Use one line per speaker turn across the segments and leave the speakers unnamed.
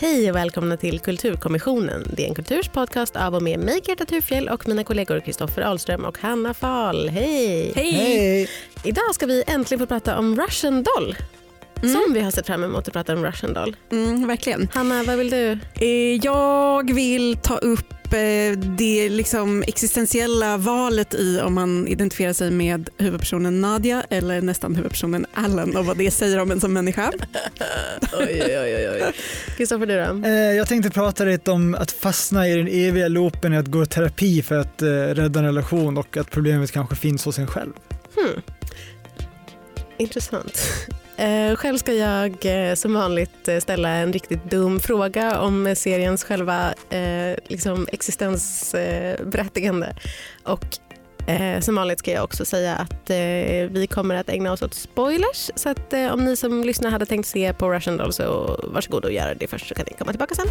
Hej och välkomna till Kulturkommissionen. Det är en kulturs podcast av och med mig, Greta Thurfjell och mina kollegor Kristoffer Ahlström och Hanna Fahl. Hej!
Hej!
Idag ska vi äntligen få prata om Russian Doll. Som vi har sett fram emot att prata om Russian Doll.
Mm, verkligen.
Hanna, vad vill du?
Eh, Jag vill ta upp det liksom existentiella valet i om man identifierar sig med huvudpersonen Nadia eller nästan huvudpersonen Alan och vad det säger om en som människa.
Oj, oj, oj. oj. Kristoffer, du då?
Eh, Jag tänkte prata lite om att fastna i den eviga loopen i att gå i terapi för att eh, rädda en relation och att problemet kanske finns hos en själv.
Hmm. Intressant. Eh, själv ska jag eh, som vanligt eh, ställa en riktigt dum fråga om seriens själva liksom existensberättigande. och eh, som vanligt ska jag också säga att eh, vi kommer att ägna oss åt spoilers. Så att, eh, om ni som lyssnar hade tänkt se på Russian Doll så varsågod och göra det först så kan ni komma tillbaka sen.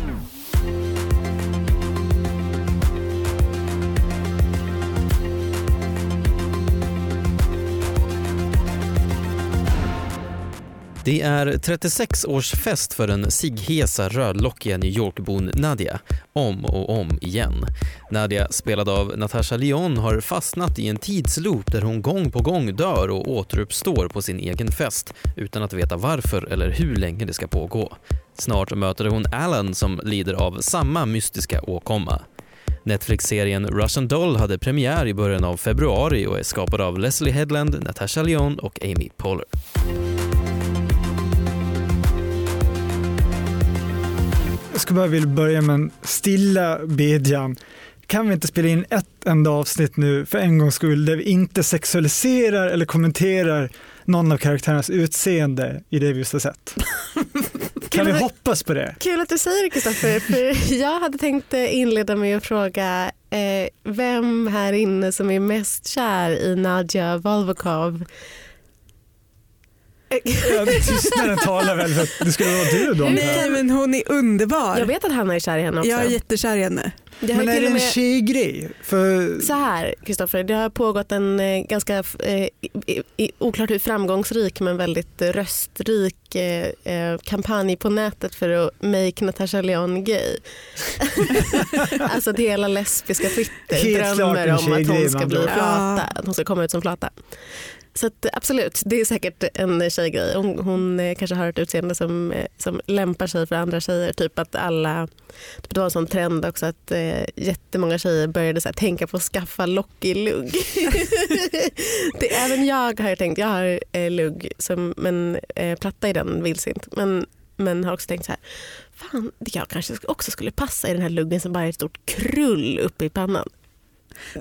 Det är 36-årsfest för den sighesa rödlockiga New York-bon Nadia, om och om igen. Nadia, spelad av Natasha Lyon, har fastnat i en tidsloop där hon gång på gång dör och återuppstår på sin egen fest utan att veta varför eller hur länge det ska pågå. Snart möter hon Alan som lider av samma mystiska åkomma. Netflix-serien Russian Doll hade premiär i början av februari och är skapad av Leslie Headland, Natasha Lyon och Amy Poehler.
Jag skulle bara vilja börja med en stilla bedjan. Kan vi inte spela in ett enda avsnitt nu för en gångs skull där vi inte sexualiserar eller kommenterar någon av karaktärernas utseende i det vi just har sett? Kan vi hoppas på det?
Kul att du säger det Kristoffer, för jag hade tänkt inleda med att fråga eh, vem här inne som är mest kär i Nadja Volvokov.
Ja, Tystnaden talar väl för att det skulle vara du då.
Nej men hon är underbar.
Jag vet att Hanna är kär i henne också.
Jag är jättekär i henne.
det
Men är det en
med...
tjejgrej? För
Så här Kristoffer, det har pågått en eh, ganska eh, oklart hur framgångsrik men väldigt eh, röstrik eh, eh, kampanj på nätet för att make Natasha Leon gay. alltså att hela lesbiska Twitter
Helt
drömmer om att hon ska bli flata, att hon ska komma ut som flata. Så att, absolut, det är säkert en tjejgrej. Hon, hon eh, kanske har ett utseende som, eh, som lämpar sig för andra tjejer. Typ att alla, typ det var en sån trend också att eh, jättemånga tjejer började så här, tänka på att skaffa lockig lugg. det, även jag har tänkt, jag har eh, lugg som, men eh, platta i den vildsint. Men, men har också tänkt så här, fan jag kanske också skulle passa i den här luggen som bara är ett stort krull uppe i pannan.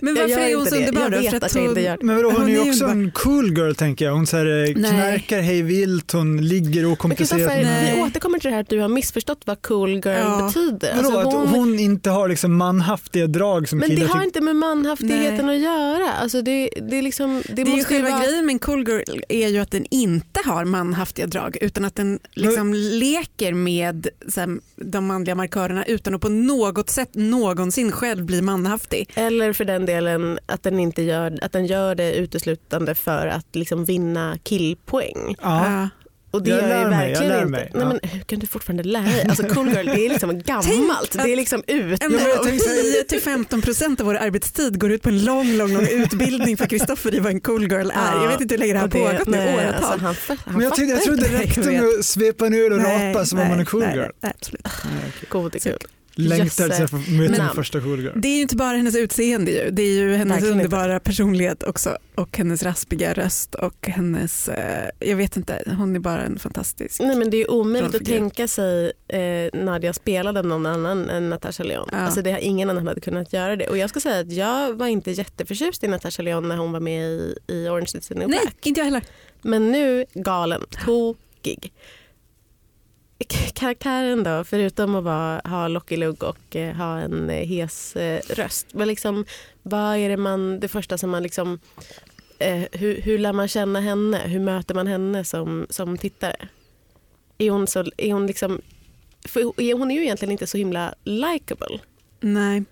Men
Jag
varför
gör
är hon
inte
så
det.
underbar
Jag
då?
vet
För
att jag
hon,
inte gör
Men vadå, hon,
Hon
är ju också en cool girl tänker jag. Hon så här, eh,
Nej.
knarkar hej vilt, hon ligger
Men
okomplicerat.
Nej.
vi återkommer till det här att du har missförstått vad cool girl
Ja.
betyder.
Vadå,
Alltså,
att hon inte har liksom manhaftiga drag som
men det har
tycker-
inte med manhaftigheten att göra. Alltså det, det, är liksom, det,
det är ju själva
vara...
grejen med en cool girl är ju att den inte har manhaftiga drag utan att den liksom leker med så här, de manliga markörerna utan att på något sätt någonsin själv bli manhaftig.
Eller för den delen att den, inte gör, att den gör det uteslutande för att liksom vinna killpoäng.
Ja.
Och det
Jag
gör
lär
ju
mig, jag
verkligen
lär
inte.
mig,
Nej,
ja.
men hur kan du fortfarande lära dig? Alltså cool girl det är liksom gammalt.
att-
Det är liksom ute.
Ja, men
jag tänkte-
10-15% av vår arbetstid går ut på en lång, lång, lång utbildning för Kristoffer i vad en cool girl är. Jag vet inte hur länge det har pågått nu,
nej,
åratal.
Alltså, han, han
Men jag, tyckte, jag trodde det
inte.
räckte
Jag
med att svepa ner och
Nej,
rapa som om man är cool
nej,
girl.
nej, absolut.
God är kul.
Sig för att möta min första girl.
Det är ju inte bara hennes utseende ju. det är ju hennes
Verkligen inte.
underbara personlighet också och hennes raspiga röst och hennes, eh, jag vet inte, hon är bara en fantastisk.
Nej men det är omöjligt att tänka sig eh, Nadia spelade någon annan än Natasha Leon.
Ja.
Alltså det har ingen annan hade kunnat göra det. Och jag ska säga att jag var inte jätteförtjust i Natasha Leon när hon var med i, i Orange is the new
Nej,
black.
inte jag heller.
Men nu galen, tokig. Karaktären då, förutom att vara, ha lockig lugg och eh, ha en eh, hes eh, röst, vad, liksom, vad är det man, det första som man liksom, eh, hur, hur lär man känna henne? Hur möter man henne som, som tittare? Är hon så, är hon liksom, för hon är ju egentligen inte så himla likable.
Nej.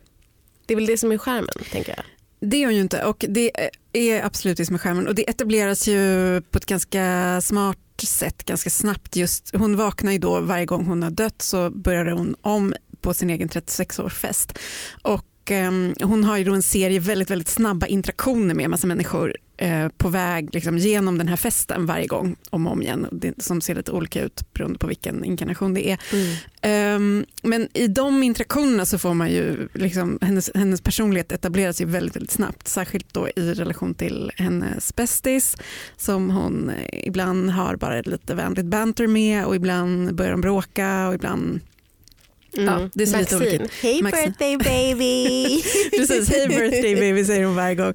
Det är väl det som är skärmen, tänker jag.
Det är hon ju inte och det är absolut det som är skärmen och det etableras ju på ett ganska smart sätt ganska snabbt. Just, hon vaknar ju då varje gång hon har dött så börjar hon om på sin egen 36-årsfest. Och eh, hon har ju då en serie väldigt, väldigt snabba interaktioner med en massa människor eh, på väg liksom, genom den här festen varje gång om och om igen. Det, som ser lite olika ut beroende på vilken inkarnation det är. Um, men i de interaktionerna så får man ju, liksom, hennes, hennes personlighet etableras ju väldigt, väldigt snabbt. Särskilt då i relation till hennes bästis som hon ibland har bara lite vänligt banter med och ibland börjar de bråka och ibland Ja, det ser lite olika.
Hey
Maxine.
birthday baby!
Precis, hey birthday baby säger hon varje gång.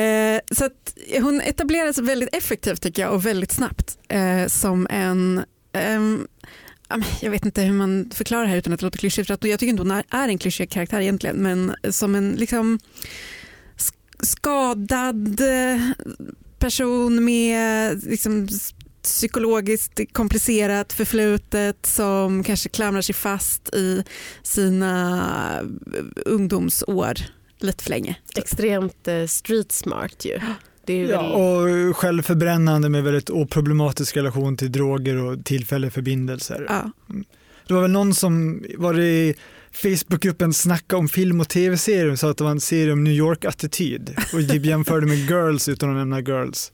Eh, så att hon etableras väldigt effektivt tycker jag och väldigt snabbt eh, som en ehm, jag vet inte hur man förklarar det här utan att det låter klyschigt. För att jag tycker inte hon är- är en klyschig karaktär egentligen men som en liksom sk- skadad eh, person med liksom, psykologiskt komplicerat förflutet som kanske klamrar sig fast i sina eh, ungdomsår lite för länge.
Extremt eh, street smart ju. Det är ju
Ja, och självförbrännande med väldigt oproblematisk relation till droger och tillfälliga förbindelser.
Ja.
Det var väl någon som var i Facebookgruppen Snacka om film och tv-serier sa att det var en serie om New York-attityd och jämförde med Girls utan att nämna Girls.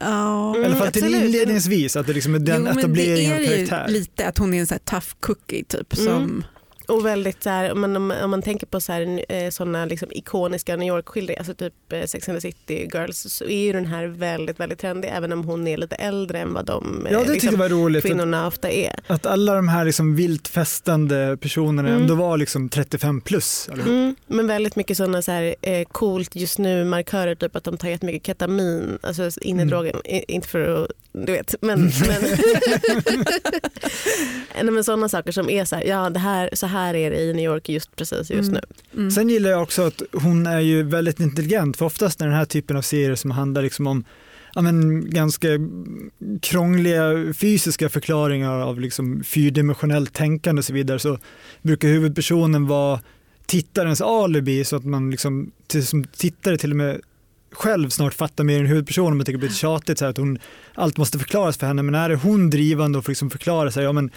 Ja.
I alla fall till
absolut.
inledningsvis, att det liksom är den
jo, men
etableringen av
det är
karaktär.
ju lite att hon är en så här tough cookie typ.
Mm.
Som,
Och väldigt så här, om, man, om, om man tänker på så här, eh, såna liksom ikoniska New York-skildringar, alltså typ eh, Sex and the City Girls, så är ju den här väldigt, väldigt trendig även om hon är lite äldre än vad de eh,
Ja, det
liksom,
var roligt. Att,
kvinnorna ofta är.
att alla de här liksom vilt festande personerna
Mm.
ändå var liksom 35 plus.
Mm, men väldigt mycket sådana så här, eh, coolt just nu markörer, typ att de tar jättemycket ketamin, alltså in i
Mm.
inte för att, du vet, men, men, Nej, men sådana saker som är så här, ja det här, så här är det i New York just precis just
Mm.
nu.
mm.
Sen gillar jag också att hon är ju väldigt intelligent, för oftast när den här typen av serier som handlar liksom om ja, men, ganska krångliga fysiska förklaringar av liksom fyrdimensionellt tänkande och så vidare så brukar huvudpersonen vara tittarens alibi så att man liksom, till, som tittare till och med själv snart fattar mer än huvudpersonen men tycker det blir tjatigt så här, att hon, allt måste förklaras för henne. Men är det hon drivande och får liksom förklara sig, ja men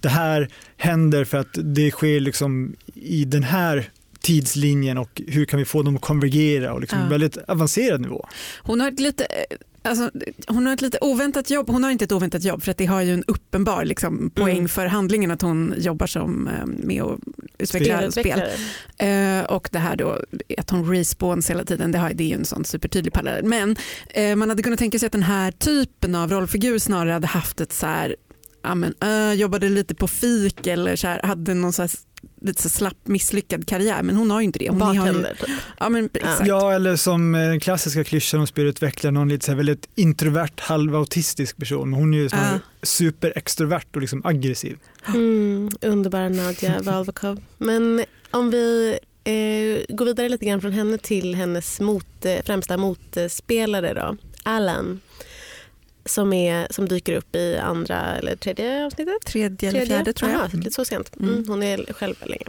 det här händer för att det sker liksom i den här tidslinjen och hur kan vi få dem att konvergera och liksom
Ja.
väldigt avancerad nivå.
Hon har ett lite eh, Alltså, hon har ett lite oväntat jobb. Hon har inte ett oväntat jobb för att det har ju en uppenbar liksom, poäng
Mm.
för handlingen att hon jobbar som eh, med att utveckla spel. Eh, och det här då att hon respawns hela tiden, det, har, det är ju en sån supertydlig parallell. Men man hade kunnat tänka sig att den här typen av rollfigur snarare hade haft ett så här, ja men, eh, jobbade lite på fik eller så här, hade någon så här, lite så slapp misslyckad karriär men hon har ju inte det. Hon har ju,
Bartender typ.
ja, men, exakt.
Ja, eller som eh, den klassiska klyschan om spelutvecklare, någon lite så här väldigt introvert, halvautistisk person. Hon är ju snarare
Ja.
superextrovert och liksom aggressiv.
Mm, underbara Nadja Valvakov. Men om vi eh, går vidare lite grann från henne till hennes mot, eh, främsta motspelare då, Alan. Som, är, som dyker upp i andra eller tredje avsnittet.
Tredje eller fjärde tror jag.
Aha, lite så sent. Mm,
Mm.
hon är själv länge.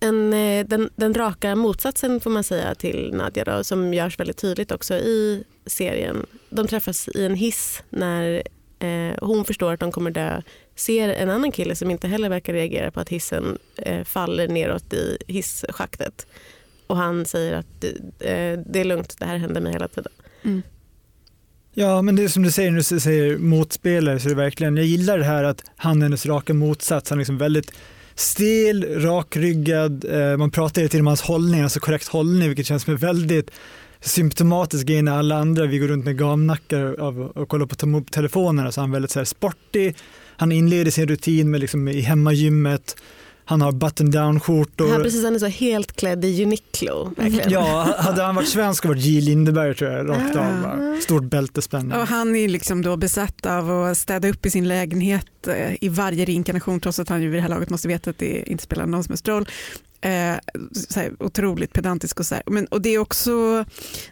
En, eh, den, den raka motsatsen får man säga till Nadja då, som görs väldigt tydligt också i serien. De träffas i en hiss när eh, hon förstår att de kommer dö. Ser en annan kille som inte heller verkar reagera på att hissen eh, faller neråt i hisschaktet. Och han säger att eh, det är lugnt, det här händer mig hela tiden.
Mm.
Ja, men det är som du säger, när du säger motspelare så är det verkligen, jag gillar det här att han är hennes raka motsats. Han är liksom väldigt stel, rakryggad, eh, man pratar hela tiden om hans hållning, alltså korrekt hållning, vilket känns som en väldigt symptomatisk grej när alla andra, vi går runt med gamnackar och kollar på mobiltelefonerna, så alltså han är väldigt så här sportig, han inleder sin rutin med liksom i hemmagymmet, han har button down skjortor.
Han, precis, han är så helt klädd i Uniqlo. Verkligen.
Ja, hade han varit svensk och varit J Lindeberg tror jag, rakt av.
Ah.
Bara. Stort bältespänne.
Och han är liksom då besatt av att städa upp i sin lägenhet eh, i varje reinkarnation trots att han ju vid det här laget måste veta att det inte spelar någon som helst roll. Eh, så här, otroligt pedantisk och så. Men, och det är också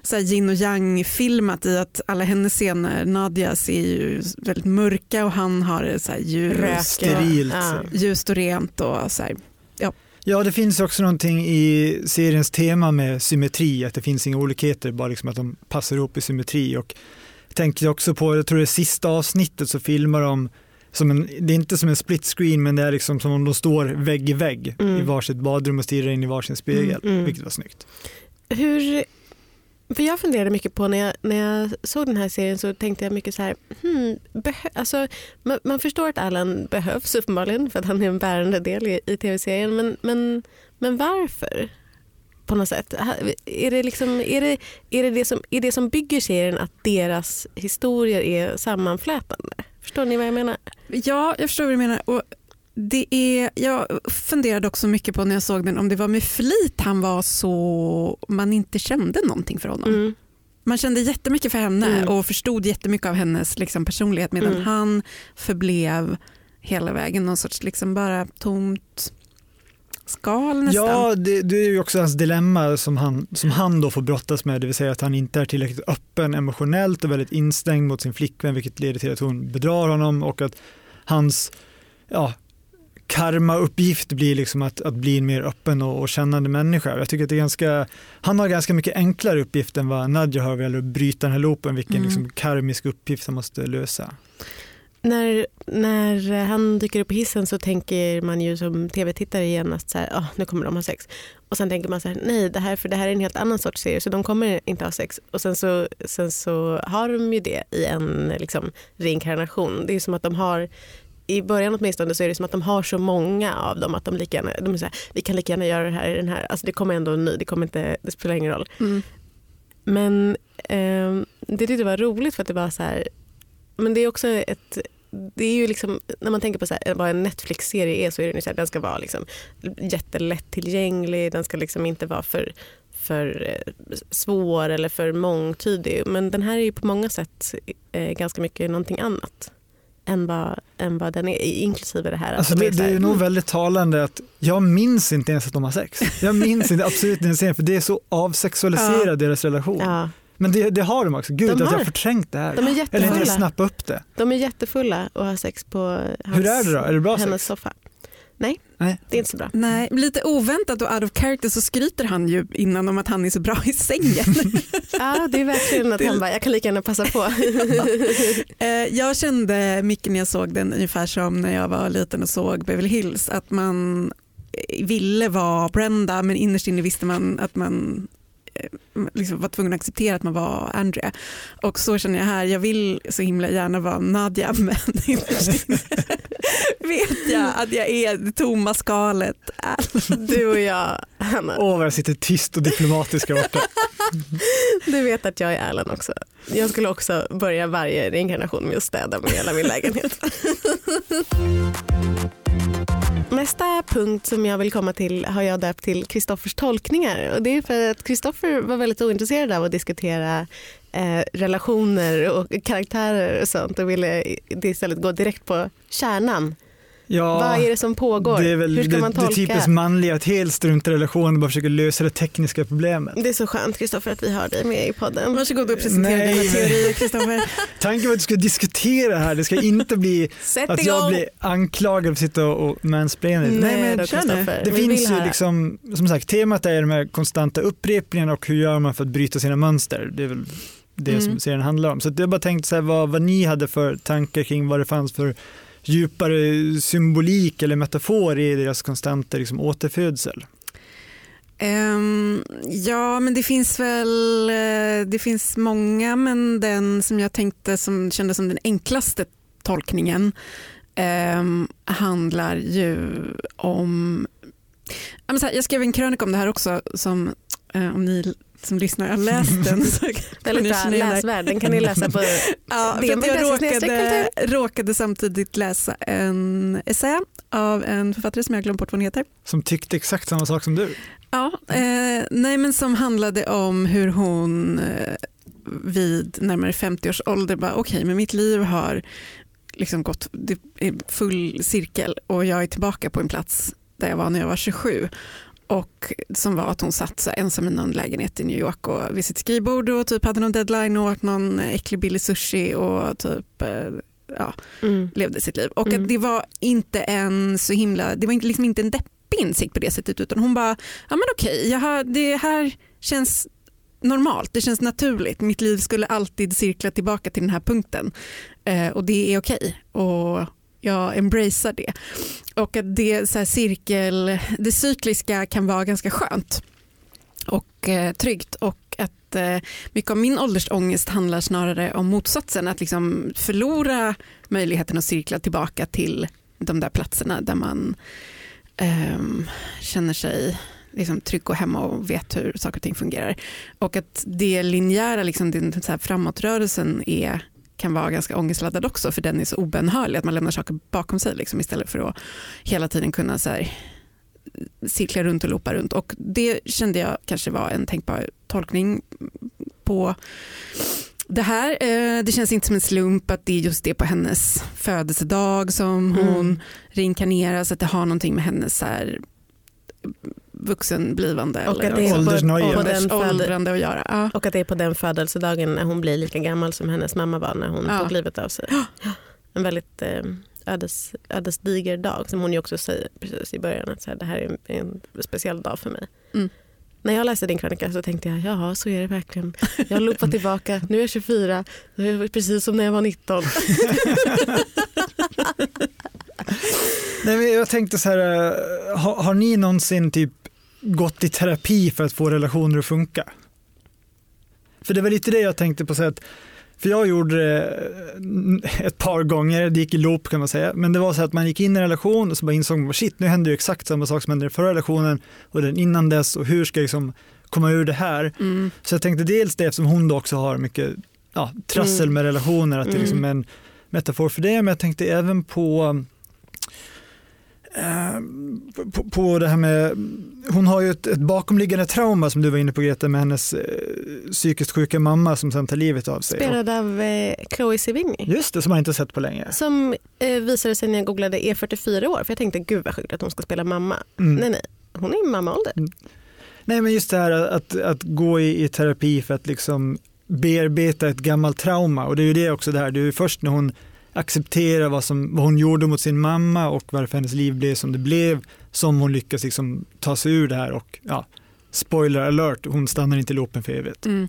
så yin och yang filmat i att alla hennes scener, Nadia ser ju väldigt mörka och han har det så här ljus,
Röker.
Sterilt.
Ja.
ljust och rent och så här.
Ja, det finns också någonting i seriens tema med symmetri, att det finns inga olikheter, bara liksom att de passar ihop i symmetri. Och jag tänker också på, jag tror det sista avsnittet så filmar de, som en, det är inte som en split screen, men det är liksom som om de står vägg i vägg
Mm.
i varsitt badrum och stirrar in i varsin spegel,
Mm, mm.
vilket var snyggt.
Hur, för jag funderade mycket på när jag, när jag såg den här serien så tänkte jag mycket så här, hmm, alltså, man, man förstår att Alan behövs uppenbarligen för att han är en bärande del i, i tv-serien men, men, men varför? På något sätt. Är det, liksom, är, det, är, det det som, är det som bygger serien att deras historier är sammanflätande? Förstår ni vad jag menar?
Ja, jag förstår vad du menar. Och det är, jag funderade också mycket på när jag såg den om det var med flit han var så man inte kände någonting för honom.
Mm.
Man kände jättemycket för henne
Mm.
och förstod jättemycket av hennes liksom, personlighet medan
Mm.
han förblev hela vägen någon sorts liksom bara tomt skal nästan.
Ja, det, det är ju också hans dilemma som han, som han då får brottas med, det vill säga att han inte är tillräckligt öppen emotionellt och väldigt instängd mot sin flickvän, vilket leder till att hon bedrar honom och att hans ja, karmauppgift blir liksom att, att bli en mer öppen och, och kännande människa. Jag tycker att det är ganska, han har ganska mycket enklare uppgift än vad Nadja har vad gäller att bryta den här loopen, vilken
Mm.
liksom karmisk uppgift han måste lösa.
När, när han dyker upp i hissen så tänker man ju som tv-tittare genast så här, "Ah, nu kommer de ha sex. Och sen tänker man så här, nej det här, för det här är en helt annan sorts serie så de kommer inte ha sex. Och sen så, sen så har de ju det i en liksom, reinkarnation. Det är som att de har i början åtminstone så är det som att de har så många av dem att de lika gärna, de är så här, vi kan lika gärna göra det här i den här, alltså det kommer ändå en ny, det, kommer inte, det spelar ingen roll.
Mm.
Men eh, det tyckte jag var roligt för att det var så här, men det är också ett det är ju liksom, när man tänker på så här, vad en Netflix-serie är så är ju så här, den ska vara liksom jättelätt tillgänglig, den ska liksom inte vara för, för eh, svår eller för mångtydig. Men den här är ju på många sätt eh, ganska mycket någonting annat än vad, än vad den är, inklusive det här.
Alltså
de
det,
är
det är nog
mm,
väldigt talande att jag minns inte ens att de har sex. Jag minns inte absolut den scenen för det är så avsexualiserad
Ja.
deras relation.
ja,
Men det, det har de också. Gud
De
att
har.
jag förträngt det här.
de är
Eller inte
jättefulla.
snappa upp det.
De är jättefulla och har sex på hans,
Hur är det då? Är det bra
hennes
sex?
soffa. Nej,
Nej.
det är inte så bra.
Nej, lite oväntat och out of character så skryter han ju innan om att han är så bra i sängen.
Ja, det är verkligen att han bara, jag kan lika gärna passa på.
Eh, jag kände mycket när jag såg den ungefär som när jag var liten och såg Beverly Hills att man ville vara Brenda men innerst inne visste man att man liksom var tvungen att acceptera att man var Andrea. Och så känner jag här, jag vill så himla gärna vara Nadja men vet jag att jag är det tomma skalet.
Du och jag, Hanna,
Åh vad jag sitter tyst och diplomatisk här borta.
du vet att jag är Erland också. Jag skulle också börja varje reinkarnation med att städa med hela min lägenhet. Nästa punkt som jag vill komma till har jag döpt till Kristoffers tolkningar. Och det är för att Kristoffer var väldigt ointresserad av att diskutera eh, relationer och karaktärer och sånt och ville istället gå direkt på kärnan.
Ja,
Vad är det som pågår?
det är väl
Hur ska
det,
man
det
tolka?
typiskt manliga att helt strunta i relationen och bara försöka lösa det tekniska problemet.
Det är så skönt Kristoffer att vi har dig med i podden.
Varsågod och presentera
Nej,
dina teorier Kristoffer.
Tanken var att du skulle diskutera här, det ska inte bli att jag blir anklagad för att sitta och, mansplaina.
Nej,
Nej, men
då. Kristoffer.
Det
Vi
finns ju liksom, som sagt, temat är de här konstanta upprepningarna och hur gör man för att bryta sina mönster. Det är väl det
Mm.
som serien handlar om. Så jag bara tänkte så här, vad, vad ni hade för tankar kring vad det fanns för djupare symbolik eller metafor i deras konstanta liksom, återfödsel.
Um, ja, men det finns väl eh, det finns många, men den som jag tänkte som kändes som den enklaste tolkningen um, handlar ju om... Jag skrev en krönika om det här också, som eh, om ni som lyssnar har läst den. Så känna igen det.
läsvärd. Den kan ni läsa på
Ja,
Det
för jag
är
råkade, råkade samtidigt läsa en essä av en författare som jag glömt bort vad hon heter.
Som tyckte exakt samma sak som du.
Ja, eh, nej men som handlade om hur hon eh, vid närmare 50 års ålder bara okej okay, men mitt liv har liksom gått det är full cirkel och jag är tillbaka på en plats där jag var när jag var 27 och som var att hon satt så ensam i någon lägenhet i New York och vid sitt skrivbord och typ hade någon deadline och åt någon äcklig billig sushi och typ eh, ja, mm. levde sitt liv. Och mm. att det var inte en så himla, det var liksom inte en deppig insikt på det sättet utan hon bara, ja men okej, okay, det här känns normalt, det känns naturligt. Mitt liv skulle alltid cirkla tillbaka till den här punkten eh, och det är okej. Och jag embracear det. Och att det, så här, cirkel, det cykliska kan vara ganska skönt och eh, tryggt och att eh, mycket av min åldersångest handlar snarare om motsatsen, att liksom förlora möjligheten att cirkla tillbaka till de där platserna där man eh, känner sig liksom trygg och hemma och vet hur saker och ting fungerar. Och att det linjära, liksom, den så här framåtrörelsen är kan vara ganska ångestladdad också för den är så obönhörlig att man lämnar saker bakom sig liksom, istället för att hela tiden kunna så här, cirkla runt och loopa runt. Och det kände jag kanske var en tänkbar tolkning på det här. Eh, det känns inte som en slump att det är just det på hennes födelsedag som hon mm. reinkarneras, att det har någonting med hennes så här, vuxenblivande
och eller att det är
åldersnoja.
På, den
åldrande att göra. Ja.
Och att det är på den födelsedagen när hon blir lika gammal som hennes mamma var när hon ja. tog livet av sig. En väldigt eh, ödes, ödesdiger dag som hon ju också säger precis i början att så här, det här är en, en speciell dag för mig. Mm. När jag läste din krönika så tänkte jag, ja så är det verkligen. Jag har loopat tillbaka, nu är jag 24, precis som när jag var 19.
Nej, men jag tänkte så här, eh, har, har ni någonsin typ gått i terapi för att få relationer att funka? För det var lite det jag tänkte på. Så att, för jag gjorde det eh, ett par gånger, det gick i loop kan man säga. Men det var så att man gick in i en relation och så bara insåg man shit, nu händer ju exakt samma sak som hände i förra relationen och den innan dess och hur ska jag liksom komma ur det här? Mm. Så jag tänkte dels det eftersom hon då också har mycket ja, trassel mm. med relationer, att det är liksom mm. en metafor för det. Men jag tänkte även på på, på, det här med, hon har ju ett, ett, bakomliggande trauma som du var inne på Greta med hennes eh, psykiskt sjuka mamma som sen tar livet av sig.
Spelad av eh, Chloe Sevigny.
Just det, som man inte sett på länge.
Som eh, visade sig när jag googlade är 44 år för jag tänkte gud vad sjukt att hon ska spela mamma. Mm. Nej nej, hon är i mammaålder. Mm.
Nej men just det här att, att gå i, i terapi för att liksom bearbeta ett gammalt trauma och det är ju det också det här, det är ju först när hon acceptera vad, som, vad hon gjorde mot sin mamma och varför hennes liv blev som det blev som hon lyckas liksom ta sig ur det här och ja, spoiler alert, hon stannar inte i loopen för evigt.
Mm.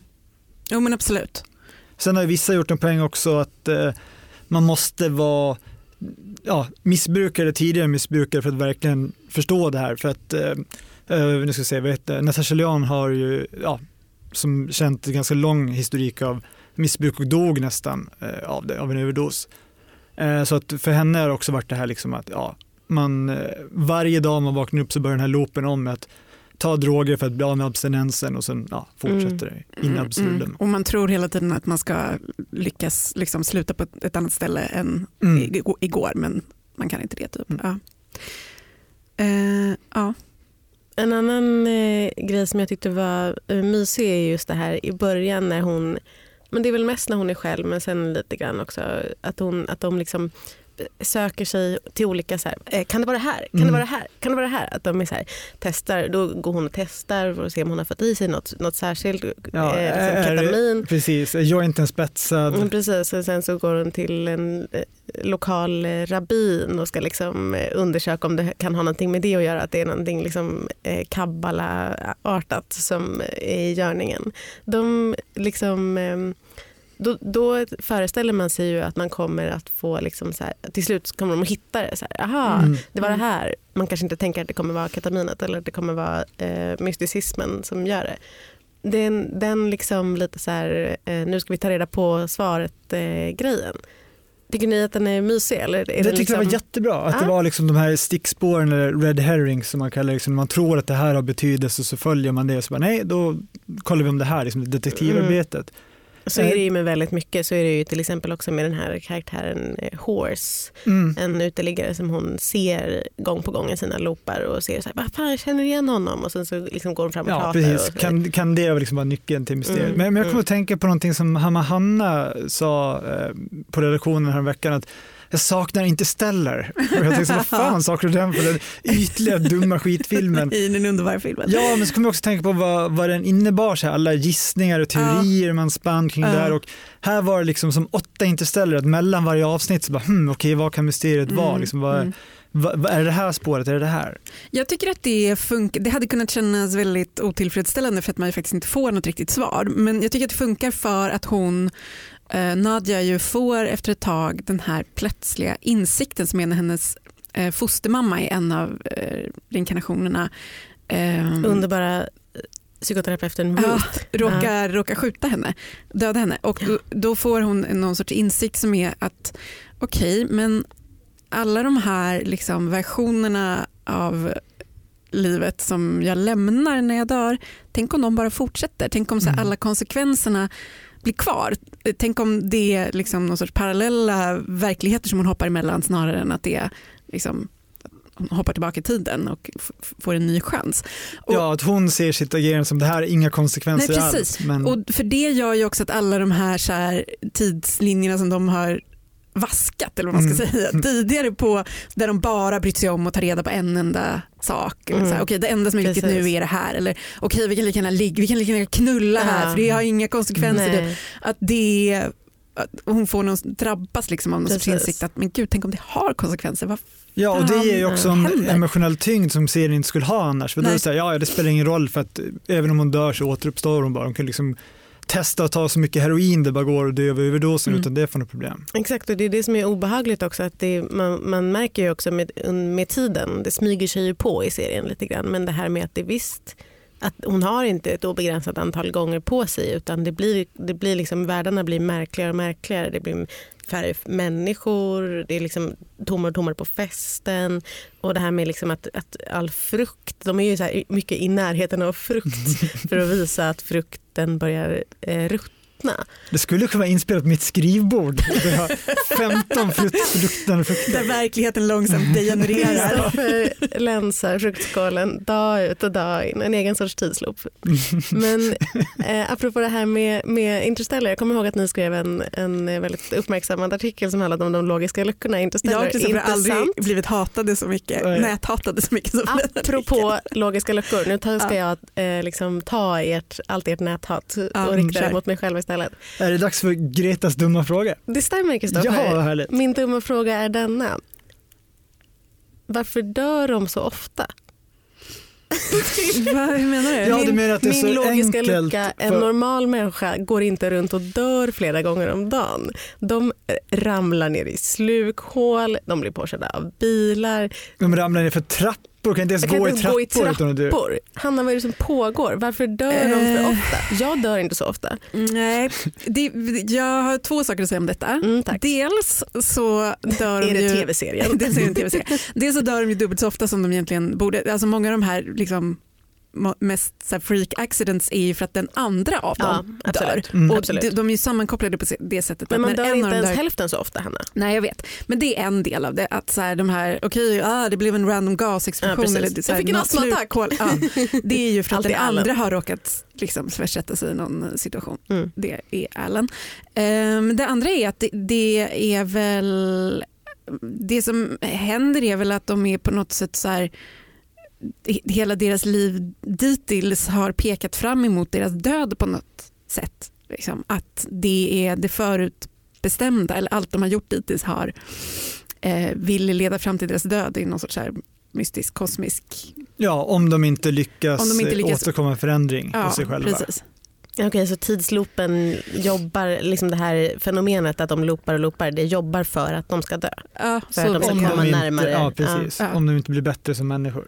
Jo men absolut.
Sen har vissa gjort en poäng också att eh, man måste vara ja, missbrukare, tidigare missbrukare för att verkligen förstå det här. För att, eh, eh nu ska jag säga, vet, Natasha Leon har ju, ja, som känt ganska lång historik av missbruk och dog nästan eh, av det, av en överdos. Eh, så att för henne har det också varit det här liksom att ja, man, eh, varje dag man vaknar upp så börjar den här loopen om med att ta droger för att bli av med abstinensen och sen ja, fortsätter mm. det in mm, absurdum. Mm.
Och man tror hela tiden att man ska lyckas liksom sluta på ett annat ställe än mm. igår men man kan inte det. Typ. Mm. Ja.
Uh, ja. En annan eh, grej som jag tyckte var eh, mysig är just det här i början när hon men det är väl mest när hon är själv men sen lite grann också att, hon, att de liksom söker sig till olika, så här, eh, kan det vara det här? Kan mm. det vara det här? Kan det vara det här? Att de är så här, testar, då går hon och testar för att se om hon har fått i sig något, något särskilt, ja, eh, liksom ketamin.
Precis, jointen spetsad.
Mm, precis, och sen så går hon till en eh, lokal eh, rabbin och ska liksom eh, undersöka om det kan ha någonting med det att göra, att det är någonting liksom, eh, kabbala-artat som är i görningen. De liksom eh, då, då, föreställer man sig ju att man kommer att få, liksom så här, till slut kommer de att hitta det. Så här, aha, mm. det var det här. Man kanske inte tänker att det kommer vara ketaminet eller att det kommer vara eh, mysticismen som gör det. Den, den liksom lite så här, eh, nu ska vi ta reda på svaret-grejen. Eh, Tycker ni att den är mysig? Eller är
det tyckte
liksom...
jag var jättebra. Att ah. det var liksom de här stickspåren eller red herrings som man kallar liksom, man tror att det här har betydelse så följer man det och så bara nej, då kollar vi om det här, liksom detektivarbetet. Mm.
Så är det ju med väldigt mycket. Så är det ju till exempel också med den här karaktären eh, Horse.
Mm.
En uteliggare som hon ser gång på gång i sina loopar och ser så här, vad fan jag känner igen honom och sen så liksom går hon fram och
Ja,
pratar.
precis.
Och,
Kan, kan det liksom vara nyckeln till mysteriet?
Mm,
Men, men jag kommer
mm.
att tänka på någonting som Hanna Hanna sa eh, på redaktionen här veckan att jag saknar inte Stellar. Och jag tänkte, vad fan saknar du den för den ytliga dumma skitfilmen?
I den underbara filmen.
Ja, men så kommer jag också tänka på vad, vad den innebar, så här, alla gissningar och teorier man spann kring det
Ja.
här. Och här var det liksom som åtta Interstellar, att mellan varje avsnitt så bara, hmm, okej, vad kan mysteriet vara? Liksom, vad,
mm.
vad, är det det här spåret, är det det här?
Jag tycker att det funkar. Det hade kunnat kännas väldigt otillfredsställande för att man faktiskt inte får något riktigt svar. Men jag tycker att det funkar för att hon, eh, Nadja, ju får efter ett tag den här plötsliga insikten som är när hennes eh, fostermamma i en av eh, reinkarnationerna eh,
Underbara psykoterapeuten
Ja,
Ruth.
råkar, råkar skjuta henne, döda henne. Och då, då får hon någon sorts insikt som är att okej, men alla de här liksom versionerna av livet som jag lämnar när jag dör, tänk om de bara fortsätter. Tänk om så
Mm.
alla konsekvenserna blir kvar. Tänk om det är liksom någon sorts parallella verkligheter som hon hoppar emellan snarare än att det är liksom, hoppar tillbaka i tiden och får en ny chans. Och-
Ja, att hon ser sitt agerande som det här är inga konsekvenser
Nej, precis.
alls. Men,
Och för det gör ju också att alla de här, så här tidslinjerna som de har vaskat eller vad man ska
Mm.
säga tidigare på där de bara brytt sig om att ta reda på en enda sak. Eller så här,
Mm.
Okej, det enda som är viktigt nu är det här. Eller okej, vi kan lika gärna ligga, vi kan lika gärna knulla här
Ja.
för det har inga konsekvenser.
Nej.
Att det att hon får någon, drabbas liksom av någon sorts insikt att men gud, tänk om det har konsekvenser. Vad
ja, och det ger ju också en
händer?
emotionell tyngd som serien inte skulle ha annars. För då är det, så här, ja, det spelar ingen roll för att även om hon dör så återuppstår hon bara. Hon kan liksom testa att ta så mycket heroin det bara går och dö av överdosen
Mm.
utan det får något problem.
Exakt och det är det som är obehagligt också att det, man, man märker ju också med, med tiden, det smyger sig ju på i serien lite grann men det här med att det visst att hon har inte ett obegränsat antal gånger på sig utan det blir, det blir liksom, världarna blir märkligare och märkligare. Det blir färre människor, det är liksom tommare och tommare på festen. Och det här med liksom att, att all frukt, de är ju så här mycket i närheten av frukt för att visa att frukten börjar eh, ruttna.
Det skulle kunna vara inspelat på mitt skrivbord. Det har 15 frukt- luktande
Där verkligen långsamt degenererar.
Kristoffer länsar fruktskålen dag ut och dag in, en egen sorts tidsloop. Men eh, apropå det här med, med Interstellar, jag kommer ihåg att ni skrev en, en väldigt uppmärksammad artikel som handlade om de logiska luckorna i Interstellar.
Jag har aldrig blivit hatade så mycket,
Nej.
näthatade så mycket som
Apropå logiska luckor, nu tar- ska
Ja.
jag eh, liksom ta ert, allt ert näthat och rikta det mot mig själv istället.
Är det dags för Gretas dumma fråga?
Det stämmer Kristoffer.
Ja, vad härligt.
Min dumma fråga är denna. Varför dör de så ofta?
Va, hur menar du?
Ja, du
min,
menar att det är
min
så
logiska lucka, en
för-
normal människa går inte runt och dör flera gånger om dagen. De ramlar ner i slukhål, de blir påkörda av bilar.
De ramlar ner för trappor, kan inte ens
Jag kan
gå,
inte
i
gå i
trappor utan att dö.
trappor. Hanna, vad är det som pågår? Varför dör de för
Eh.
ofta? Jag dör inte så ofta.
Nej, det, jag har två saker att säga om detta.
Mm.
Dels så dör
Är
de
det
ju...
tv-serien?
Dels är det en tv-serie. Dels så dör de ju dubbelt så ofta som de egentligen borde. Alltså många av de här liksom, mest så här, freak accidents är ju för att den andra av
Ja,
dem dör.
absolut.
Mm.
Och de, de är ju sammankopplade på det sättet.
Men man dör
en
inte ens
dör-
hälften så ofta, Hanna.
Nej jag vet, men det är en del av det. Att så här, de här, okej, ah, det blev en random gasexplosion.
Ja,
eller så
Jag
här,
fick en astmaattack.
Ja, det är ju för att den andra har råkat liksom, försätta sig i någon situation.
Mm.
Det är Alan. Ehm, det andra är att det, det är väl det som händer är väl att de är på något sätt så här hela deras liv dittills har pekat fram emot deras död på något sätt. Liksom. Att det är det förutbestämda eller allt de har gjort dittills har eh, vill leda fram till deras död i någon sorts här mystisk kosmisk
Ja, om de inte lyckas,
Om de inte lyckas-
åstadkomma en förändring hos sig själva.
precis.
Okej, så tidsloopen jobbar, liksom det här fenomenet att de loopar och loopar, det jobbar för att de ska dö.
Ja,
För
så,
att de ska komma
inte,
närmare.
Ja, precis.
Ja.
Om de inte blir bättre som människor.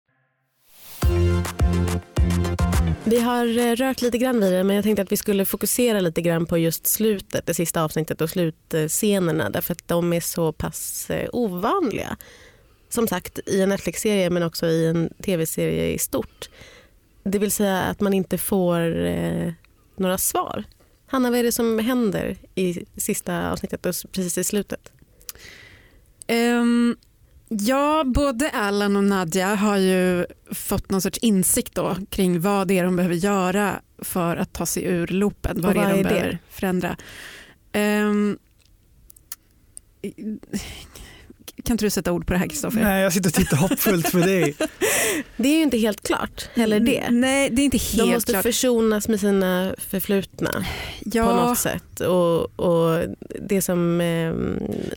Vi har eh, rört lite grann vid det men jag tänkte att vi skulle fokusera lite grann på just slutet, det sista avsnittet och slutscenerna därför att de är så pass eh, ovanliga. Som sagt i en Netflix-serie men också i en tv-serie i stort. Det vill säga att man inte får eh, några svar. Hanna, vad är det som händer i sista avsnittet och precis i slutet?
Um ja, både Alan och Nadja har ju fått någon sorts insikt då kring vad det är de behöver göra för att ta sig ur loopen. Vad,
Och
det är
vad
de
är det?
behöver förändra. Ehm, kan inte du sätta ord på det här Kristoffer?
Nej, jag sitter och tittar hoppfullt på dig.
Det är ju inte helt klart heller det.
Nej, det är inte helt
De måste
klart.
försonas med sina förflutna på
ja,
något sätt. Och, och det som... Eh,
Nej,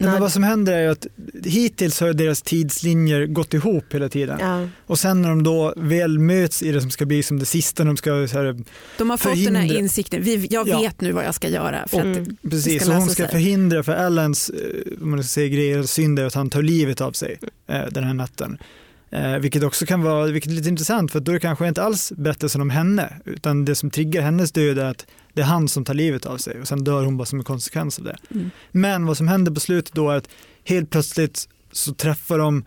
när-
men vad som händer är ju att hittills har deras tidslinjer gått ihop hela tiden.
ja,
Och sen när de då väl möts i det som ska bli som det sista, de ska så här,
de har fått den här
förhindra-
insikten. Vi, jag
Ja.
vet nu vad jag ska göra. För att
Mm.
precis,
ska
och hon ska
sig.
förhindra för Allans, eh, om man ska säga grejer, synd är att han tar livet av sig eh, den här natten. Eh, vilket också kan vara vilket är lite intressant för då är det kanske inte alls berättelsen om henne utan det som triggar hennes död är att det är han som tar livet av sig och sen dör hon bara som en konsekvens av det.
Mm.
Men vad som händer på slutet då är att helt plötsligt så träffar de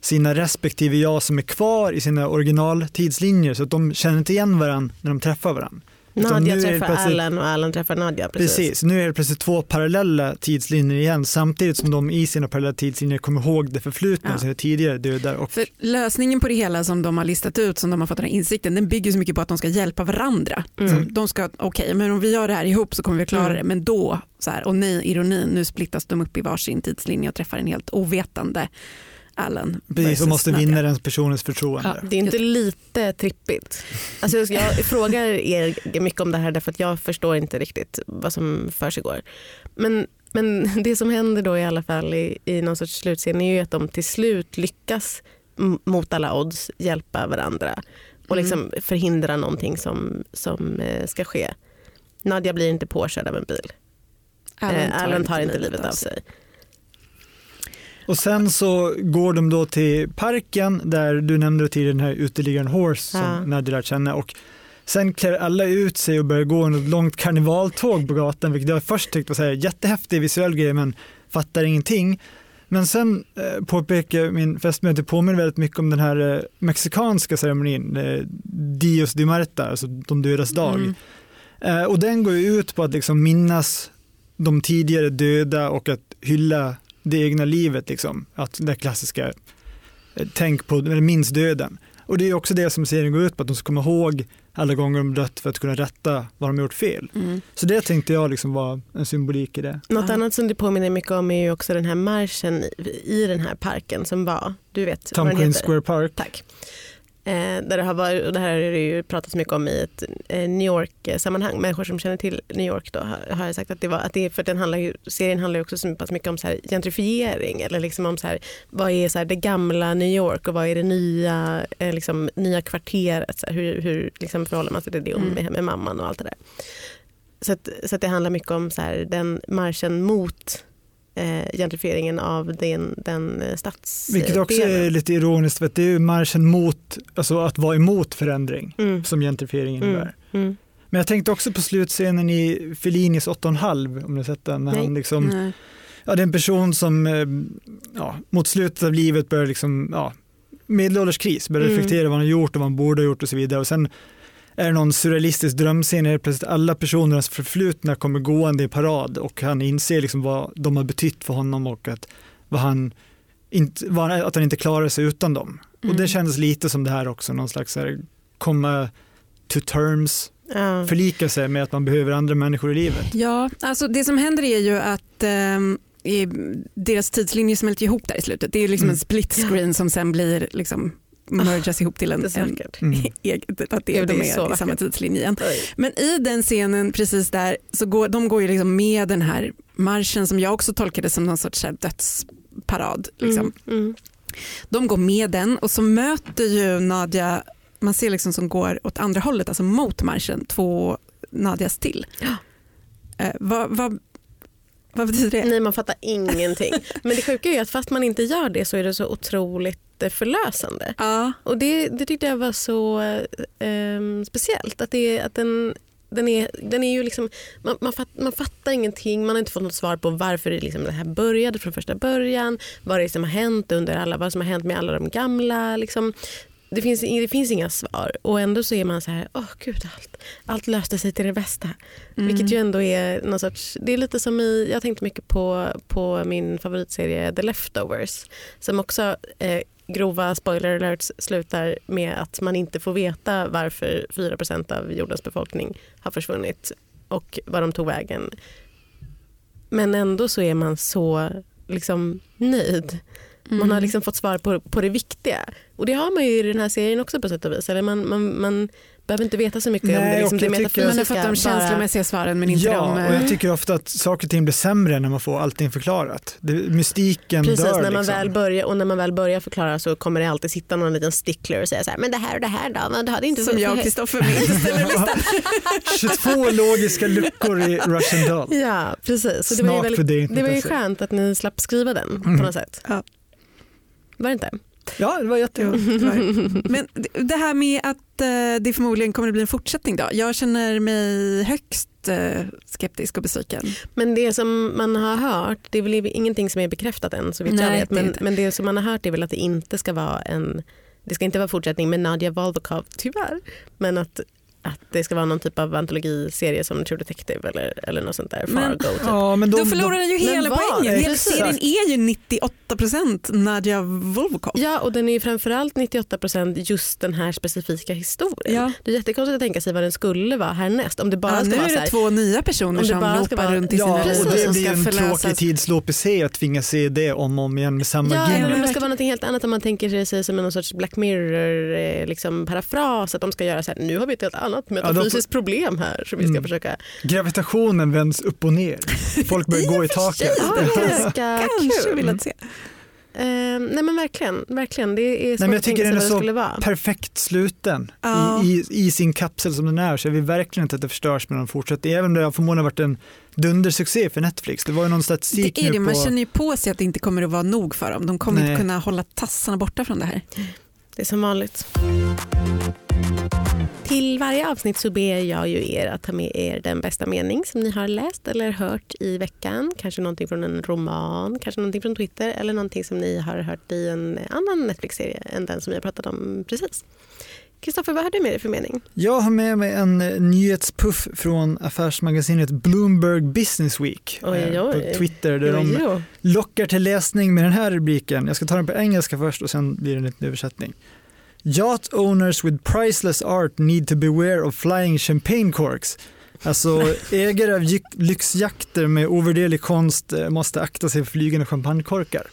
sina respektive jag som är kvar i sina originaltidslinjer så att de känner inte igen varandra när de träffar varandra.
Nadja
nu
träffar Alan och Alan träffar Nadja. Precis.
Precis. nu är det plötsligt två parallella tidslinjer igen samtidigt som de i sina parallella tidslinjer kommer ihåg det förflutna,
Ja.
sina tidigare dödar. Och,
För lösningen på det hela som de har listat ut, som de har fått den här insikten, den bygger så mycket på att de ska hjälpa varandra.
Mm.
De ska, okej, men om vi gör det här ihop så kommer vi klara
Mm.
det. Men då, så här, och nej, ironin, nu splittas de upp i varsin tidslinje och träffar en helt ovetande Alan.
precis, och måste vinna den personens förtroende.
Ja.
Det är inte lite trippigt. Alltså jag, frågar er mycket om det här därför att jag förstår inte riktigt vad som försiggår. Men, men det som händer då i alla fall i, i någon sorts slutscen är ju att de till slut lyckas mot alla odds hjälpa varandra och
Mm.
liksom förhindra någonting som, som eh, ska ske. Nadja blir inte påkörd av en bil.
Alan
Alan
tar,
Alan tar inte livet av sig.
Och sen så går de då till parken där du nämnde tidigare den här uteliggaren Horse som
Ja.
Nadja lärt känna och sen klär alla ut sig och börjar gå något långt karnevaltåg på gatan vilket jag först tyckte var så här, jättehäftig visuell grej men fattar ingenting. Men sen eh, påpekar min fästmö att det påminner väldigt mycket om den här eh, mexikanska ceremonin, eh, Dios de Marta, alltså de dödas dag.
Mm.
Eh, och den går ju ut på att liksom minnas de tidigare döda och att hylla det egna livet. Liksom. Att det klassiska, eh, tänk på, eller minns döden. Och det är också det som serien går ut på, att de ska komma ihåg alla gånger de dött för att kunna rätta vad de har gjort fel.
Mm.
Så det tänkte jag liksom var en symbolik i det.
Något
Ja.
annat som det påminner mycket om är ju också den här marschen i, i den här parken som var, du vet
Tom
vad den
Queen
heter?
Square Park.
Tack. Eh, där det, har varit, och det här har det ju pratats mycket om i ett eh, New York-sammanhang. Människor som känner till New York då, har, har sagt att det var, att det, för den handlar ju, serien handlar ju också så pass mycket om så här gentrifiering eller liksom om så här, vad är så här det gamla New York och vad är det nya, eh, liksom, nya kvarteret. Så här, hur hur liksom förhåller man sig till det
Mm.
med, med mamman och allt det där. Så, att, så att det handlar mycket om så här, den marschen mot eh, gentrifieringen av den, den eh, stadsdelen.
Vilket också är lite ironiskt för att det är ju marschen mot, alltså att vara emot förändring
mm.
som gentrifiering
Mm.
innebär.
Mm.
Men jag tänkte också på slutscenen i Fellinis 8,5 om ni har sett den. När
Nej.
han liksom,
Nej.
ja, det är en person som eh, ja, mot slutet av livet börjar liksom, ja, medelålderskris, börjar
Mm.
reflektera vad han har gjort och vad han borde ha gjort och så vidare. Och sen är det någon surrealistisk drömscen där plötsligt alla personernas förflutna kommer gående i parad och han inser liksom vad de har betytt för honom och att, vad han inte, vad att han inte klarar sig utan dem. Och
Mm.
det kändes lite som det här också, någon slags här, komma to terms,
Ja.
förlika sig med att man behöver andra människor i livet.
Ja, alltså det som händer är ju att i- deras tidslinjer smälter ihop där i slutet. Det är liksom
Mm.
en split screen som sen blir liksom mergas ihop till en,
Det
en.
Mm.
eget, att det,
Gud, det
de
är
är,
så
i samma tidslinje igen. Men i den scenen precis där så går de går ju liksom med den här marschen som jag också tolkade som någon sorts dödsparad. Liksom.
Mm, mm.
De går med den och så möter ju Nadja, man ser liksom som går åt andra hållet, alltså mot marschen, två Nadjas till. Eh, vad, vad, vad betyder det?
Nej man fattar ingenting. Men det sjuka är ju att fast man inte gör det så är det så otroligt eh, förlösande.
Ja,
Och det, det tyckte jag var så eh, speciellt. Att, det, att den, den, är, den är ju liksom, man, man, fatt, man fattar ingenting, man har inte fått något svar på varför det, liksom det här började från första början. Vad det är som har hänt under alla, vad som har hänt med alla de gamla. Liksom. Det, finns, det finns inga svar och ändå så är man så här, åh gud allt, allt löste sig till det bästa. Vilket ju ändå är någon sorts, det är lite som i, jag tänkte mycket på, på min favoritserie The Leftovers som också eh, grova spoiler alerts slutar med att man inte får veta varför 4% av jordens befolkning har försvunnit och var de tog vägen. Men ändå så är man så liksom nöjd. Man
Mm.
har liksom fått svar på, på det viktiga. Och det har man ju i den här serien också på sätt och vis. Eller man, man, man behöver inte veta så mycket om
Nej,
det, liksom, det
tycker-
Man har
metafysiska.
fått de
bara-
känslomässiga svaren men inte
ja,
de...
och jag tycker ofta att saker och ting blir sämre när man får allting förklarat. Det, mystiken
Precis,
dör
när man
liksom.
väl börjar, och när man väl börjar förklara så kommer det alltid sitta någon liten stickler och säga så här, men det här och det här då? Men det hade inte
som jag och Kristoffer listan.
22 logiska luckor i Russian Doll.
Ja, precis. Så det, var ju väldigt,
för det
var ju skönt att ni slapp skriva den på
Mm.
något sätt.
Ja.
Var det inte?
Ja, det var
tyvärr. Men det- här med att eh, det förmodligen kommer att bli en fortsättning då. Jag känner mig högst eh, skeptisk och besviken.
Men det som man har hört, det är väl ingenting som är bekräftat än så vitt jag
Nej,
vet.
det är
Men, men det som man har hört är väl att det inte ska vara en det ska inte vara fortsättning med Nadja Volbakov, tyvärr. Men att, att det ska vara någon typ av antologiserie som True Detective eller, eller något sånt där.
Men-
Fargo typ.
Ja, men de,
Då förlorar den ju hela poängen. Hela serien är ju 98% Nadja Volvokov.
Ja, och den är ju framförallt 98% just den här specifika historien.
Ja.
Det är jättekonstigt att tänka sig vad den skulle vara härnäst. Om det bara
Ja,
ska
nu
vara
är
så
det
här,
två nya personer som
bara ska
ropar
vara-
runt i
Ja,
sina
och
Precis,
liv
det
som
blir
ska
en
förlösas.
tråkig tidslopp i sig att tvinga se det om och om igen med samma
Ja, eller om
gimmick.
det ska vara något helt annat om man tänker sig som en någon sorts Black Mirror eh, liksom parafras att de ska göra så här, nu har vi ett helt annat metafysiskt problem här som vi ska
Mm.
försöka...
Gravitationen vänds upp och ner. Folk börjar gå i taket.
Ja, ganska
Kanske
kul.
vill att se.
Eh, nej men verkligen, verkligen. Det är svårt
men jag
att tänka sig vad det skulle vara.
Perfekt sluten
Ja.
i, i, i sin kapsel som den är. Så jag vill verkligen inte att det förstörs med någon fortsättning. Även om det har förmodligen varit en dundersuccé för Netflix. Det var ju någon statistik
Det är
nu
det, man
på...
känner ju på sig att det inte kommer att vara nog för dem. De kommer
Nej.
inte kunna hålla tassarna borta från det här.
Det är som vanligt. Till varje avsnitt så ber jag ju er att ta med er den bästa mening som ni har läst eller hört i veckan. Kanske någonting från en roman, kanske någonting från Twitter eller någonting som ni har hört i en annan Netflix-serie än den som vi har pratat om precis. Kristoffer, vad har du med dig för mening?
Jag har med mig en eh, nyhetspuff från affärsmagasinet Bloomberg Business Week
Oj,
eh,
oj.
på Twitter där de
Jo, jo.
lockar till läsning med den här rubriken. Jag ska ta den på engelska först och sen blir det en liten översättning. Yacht owners with priceless art need to beware of flying champagne corks. Alltså ägare av lyxjakter med ovärderlig konst eh, måste akta sig för flygande champagnekorkar.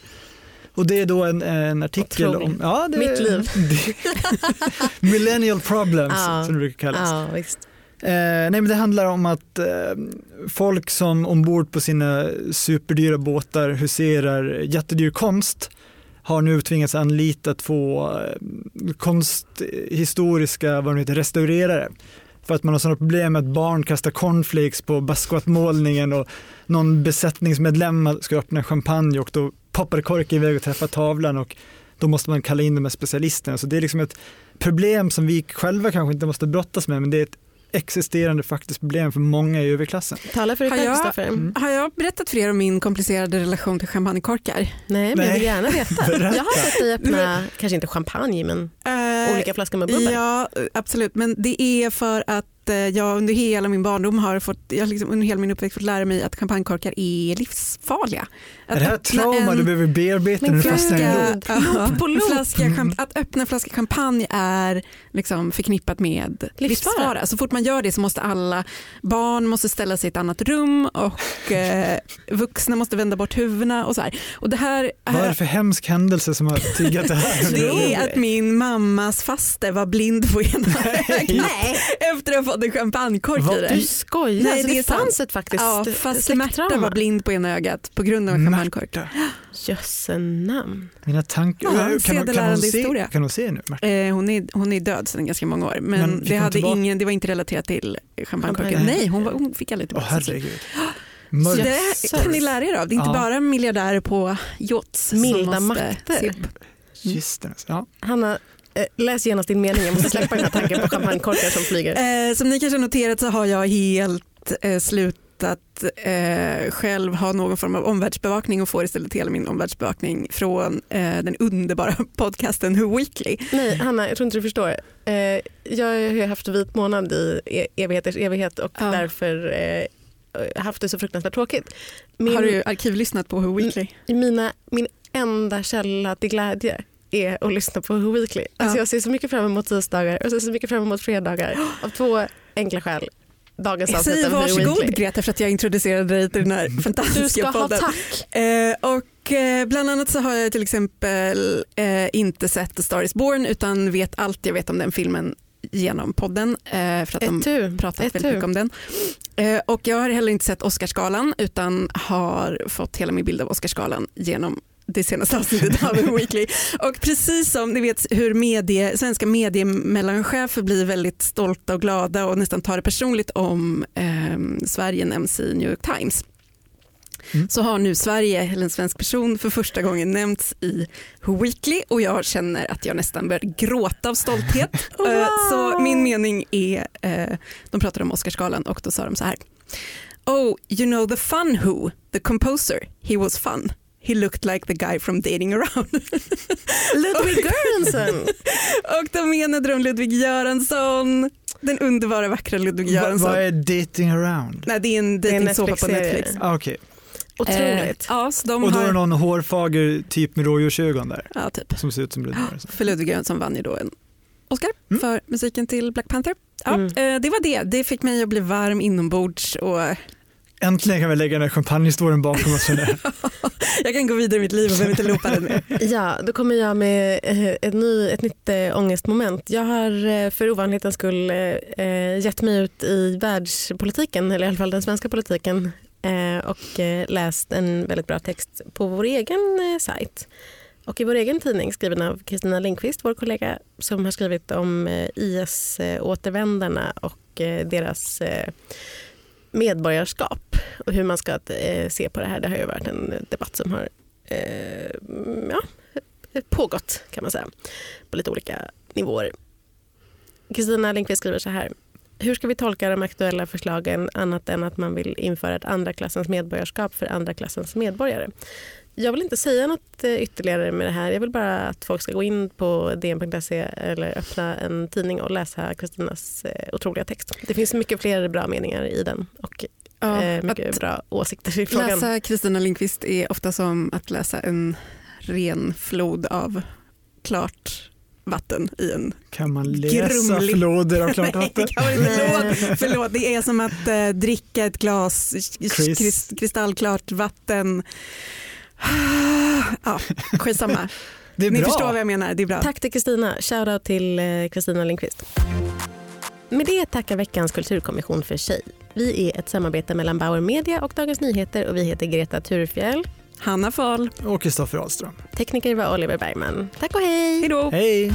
Och det är då en, en artikel om ja, det,
Mitt liv.
Millennial problems
Ja.
som det brukar kallas.
Ja, visst.
Eh, nej, men det handlar om att eh, folk som ombord på sina superdyra båtar huserar jättedyr konst har nu tvingats anlita två eh, konsthistoriska vad heter, restaurerare. För att man har sådana problem med att barn kastar cornflakes på Basquiat-målningen och någon besättningsmedlem ska öppna champagne och då poppar korken iväg och träffar tavlan och då måste man kalla in de här specialisterna. Så det är liksom ett problem som vi själva kanske inte måste brottas med men det är ett existerande faktiskt problem för många i överklassen.
Tala för dig
Har
själv,
jag-
Kristoffer.
Mm.
Har jag berättat för er om min komplicerade relation till champagnekorkar?
Nej, men jag vill gärna veta.
Berätta.
Jag har sett dig öppna, kanske inte champagne, men
Eh,
olika flaskor med bubbel.
Ja, absolut. Men det är för att eh, jag under hela min barndom har fått, jag liksom under hela min uppväxt fått lära mig att champagnekorkar är livsfarliga. Att
Är det här trauma
en-
du behöver bearbeta när du fastnar i en loop?
Ja,
på loop.
flaska, champ- att öppna en flaska champagne är liksom förknippat med livsfara.
Livsfara.
Så fort man gör det så måste alla barn måste ställa sig i ett annat rum och eh, vuxna måste vända bort huvudena och så här. Och det här
Vad är det för hemsk händelse som har triggat det här?
det är att min mammas faste var blind på ena ögat
Nej,
efter att ha fått en champagnekork i
du
det.
skojar.
Nej,
alltså,
det
det, fanns ett faktiskt
Ja, fast Märta var blind på ena ögat på grund av en
Märta.
Jösse namn.
Mina tankar.
Ja,
kan, hon, kan, hon se,
historia.
kan hon se nu? Märta?
Eh, hon, är, hon är död sedan ganska många år men,
Men
det, hade
tillbaka-
ingen, det var inte relaterat till champagnekorken.
Champagne.
Nej, hon, var, hon fick aldrig tillbaka sin
herregud.
Så det kan ni lära er av. Det är inte
Ja.
bara miljardärer på yachts
Milda
som måste
makter.
se upp.
Gisternas. Ja.
Hanna, eh, läs genast din mening. Jag måste släppa den här tanken på champagnekorkar som flyger.
Eh, som ni kanske har noterat så har jag helt eh, slutat eh, själv ha någon form av omvärldsbevakning och får istället hela min omvärldsbevakning från eh, den underbara podcasten Who Weekly.
Nej, Hanna, jag tror inte du förstår. Eh, jag har haft vit månad i e- evigheters evighet och
Ja.
därför eh, haft det så fruktansvärt tråkigt. Min,
Har du arkivlyssnat på Who Weekly?
mina, min enda källa till glädje är att lyssna på Who Weekly. Alltså
Ja.
Jag ser så mycket fram emot tisdagar och så mycket fram emot fredagar av två enkla skäl. Dagens
Jag
avsnitt av
varsågod
Weekly.
Greta för att jag introducerade dig till den här
Du
fantastiska
ska ha
podden.
tack.
Eh, och eh, bland annat så har jag till exempel eh, inte sett The Star is Born utan vet allt jag vet om den filmen genom podden eh, för att de pratat
Ett
väldigt mycket om den. Eh, och jag har heller inte sett Oscarsgalan utan har fått hela min bild av Oscarsgalan genom det senaste avsnittet av Weekly. Och precis som ni vet hur medie, svenska mediemellanchefer blir väldigt stolta och glada och nästan tar det personligt om eh, Sverige nämns i New York Times
Mm.
så har nu Sverige, eller en svensk person, för första gången nämnts i Weekly och jag känner att jag nästan börjar gråta av stolthet. Eh, Så min mening är, eh, de pratade om Oscarsgalan och då sa de så här. Oh, you know the fun who, the composer, he was fun. He looked like the guy from dating around.
Ludwig Göransson.
och då menade de Ludvig Göransson, den underbara vackra Ludvig Göransson.
vad är dating around?
Nej, det är en
är
dejtingsåpa på. Netflix.
Ah, Okej.
Otroligt.
Eh, ja, så de
Och då är
har,
det någon hårfager typ med rådjursögon där
ja, typ.
som ser ut som Ludvig Göransson.
För Ludvig Göransson vann ju då en Oscar
Mm.
för musiken till Black Panther. Ja,
Mm.
eh, det var det. Det fick mig att bli varm inombords och
Äntligen kan vi lägga den här champagnehistorien bakom oss. jag.
kan gå vidare i mitt liv och behöver inte loopa den mer.
Ja, då kommer jag med eh, ett, ny, ett nytt äh, ångestmoment. Jag har eh, för ovanlighetens skull äh, gett mig ut i världspolitiken, eller i alla fall den svenska politiken eh, och eh, läst en väldigt bra text på vår egen eh, sajt. Och i vår egen tidning skriven av Kristina Lindqvist, vår kollega, som har skrivit om eh, IS-återvändarna och eh, deras eh, medborgarskap och hur man ska eh, se på det här. Det har ju varit en debatt som har eh, ja, pågått kan man säga på lite olika nivåer. Kristina Lindqvist skriver så här. Hur ska vi tolka de aktuella förslagen annat än att man vill införa ett andra klassens medborgarskap för andra klassens medborgare? Jag vill inte säga något eh, ytterligare med det här. Jag vill bara att folk ska gå in på dn.se eller öppna en tidning och läsa Kristinas eh, otroliga text. Det finns mycket fler bra meningar i den och
Ja,
eh, mycket
att
bra åsikter i frågan.
läsa Kristina Lindqvist är ofta som att läsa en ren flod av klart vatten i en
Kan man läsa
Grumlig.
floder av klart vatten?
Nej, kan man inte. Förlåt, förlåt, det är som att eh, dricka ett glas kristallklart vatten. Ja, skitsamma.
Det är
Ni
bra.
förstår vad jag menar, det är bra.
Tack till Kristina. Shoutout till eh, Kristina Lindqvist. Med det tackar veckans kulturkommission för sig. Vi är ett samarbete mellan Bauer Media och Dagens Nyheter och vi heter Greta Thurfjell.
Hanna Fahl,
Och Kristoffer Ahlström.
Tekniker var Oliver Bergman. Tack och hej!
hej då.
Hej!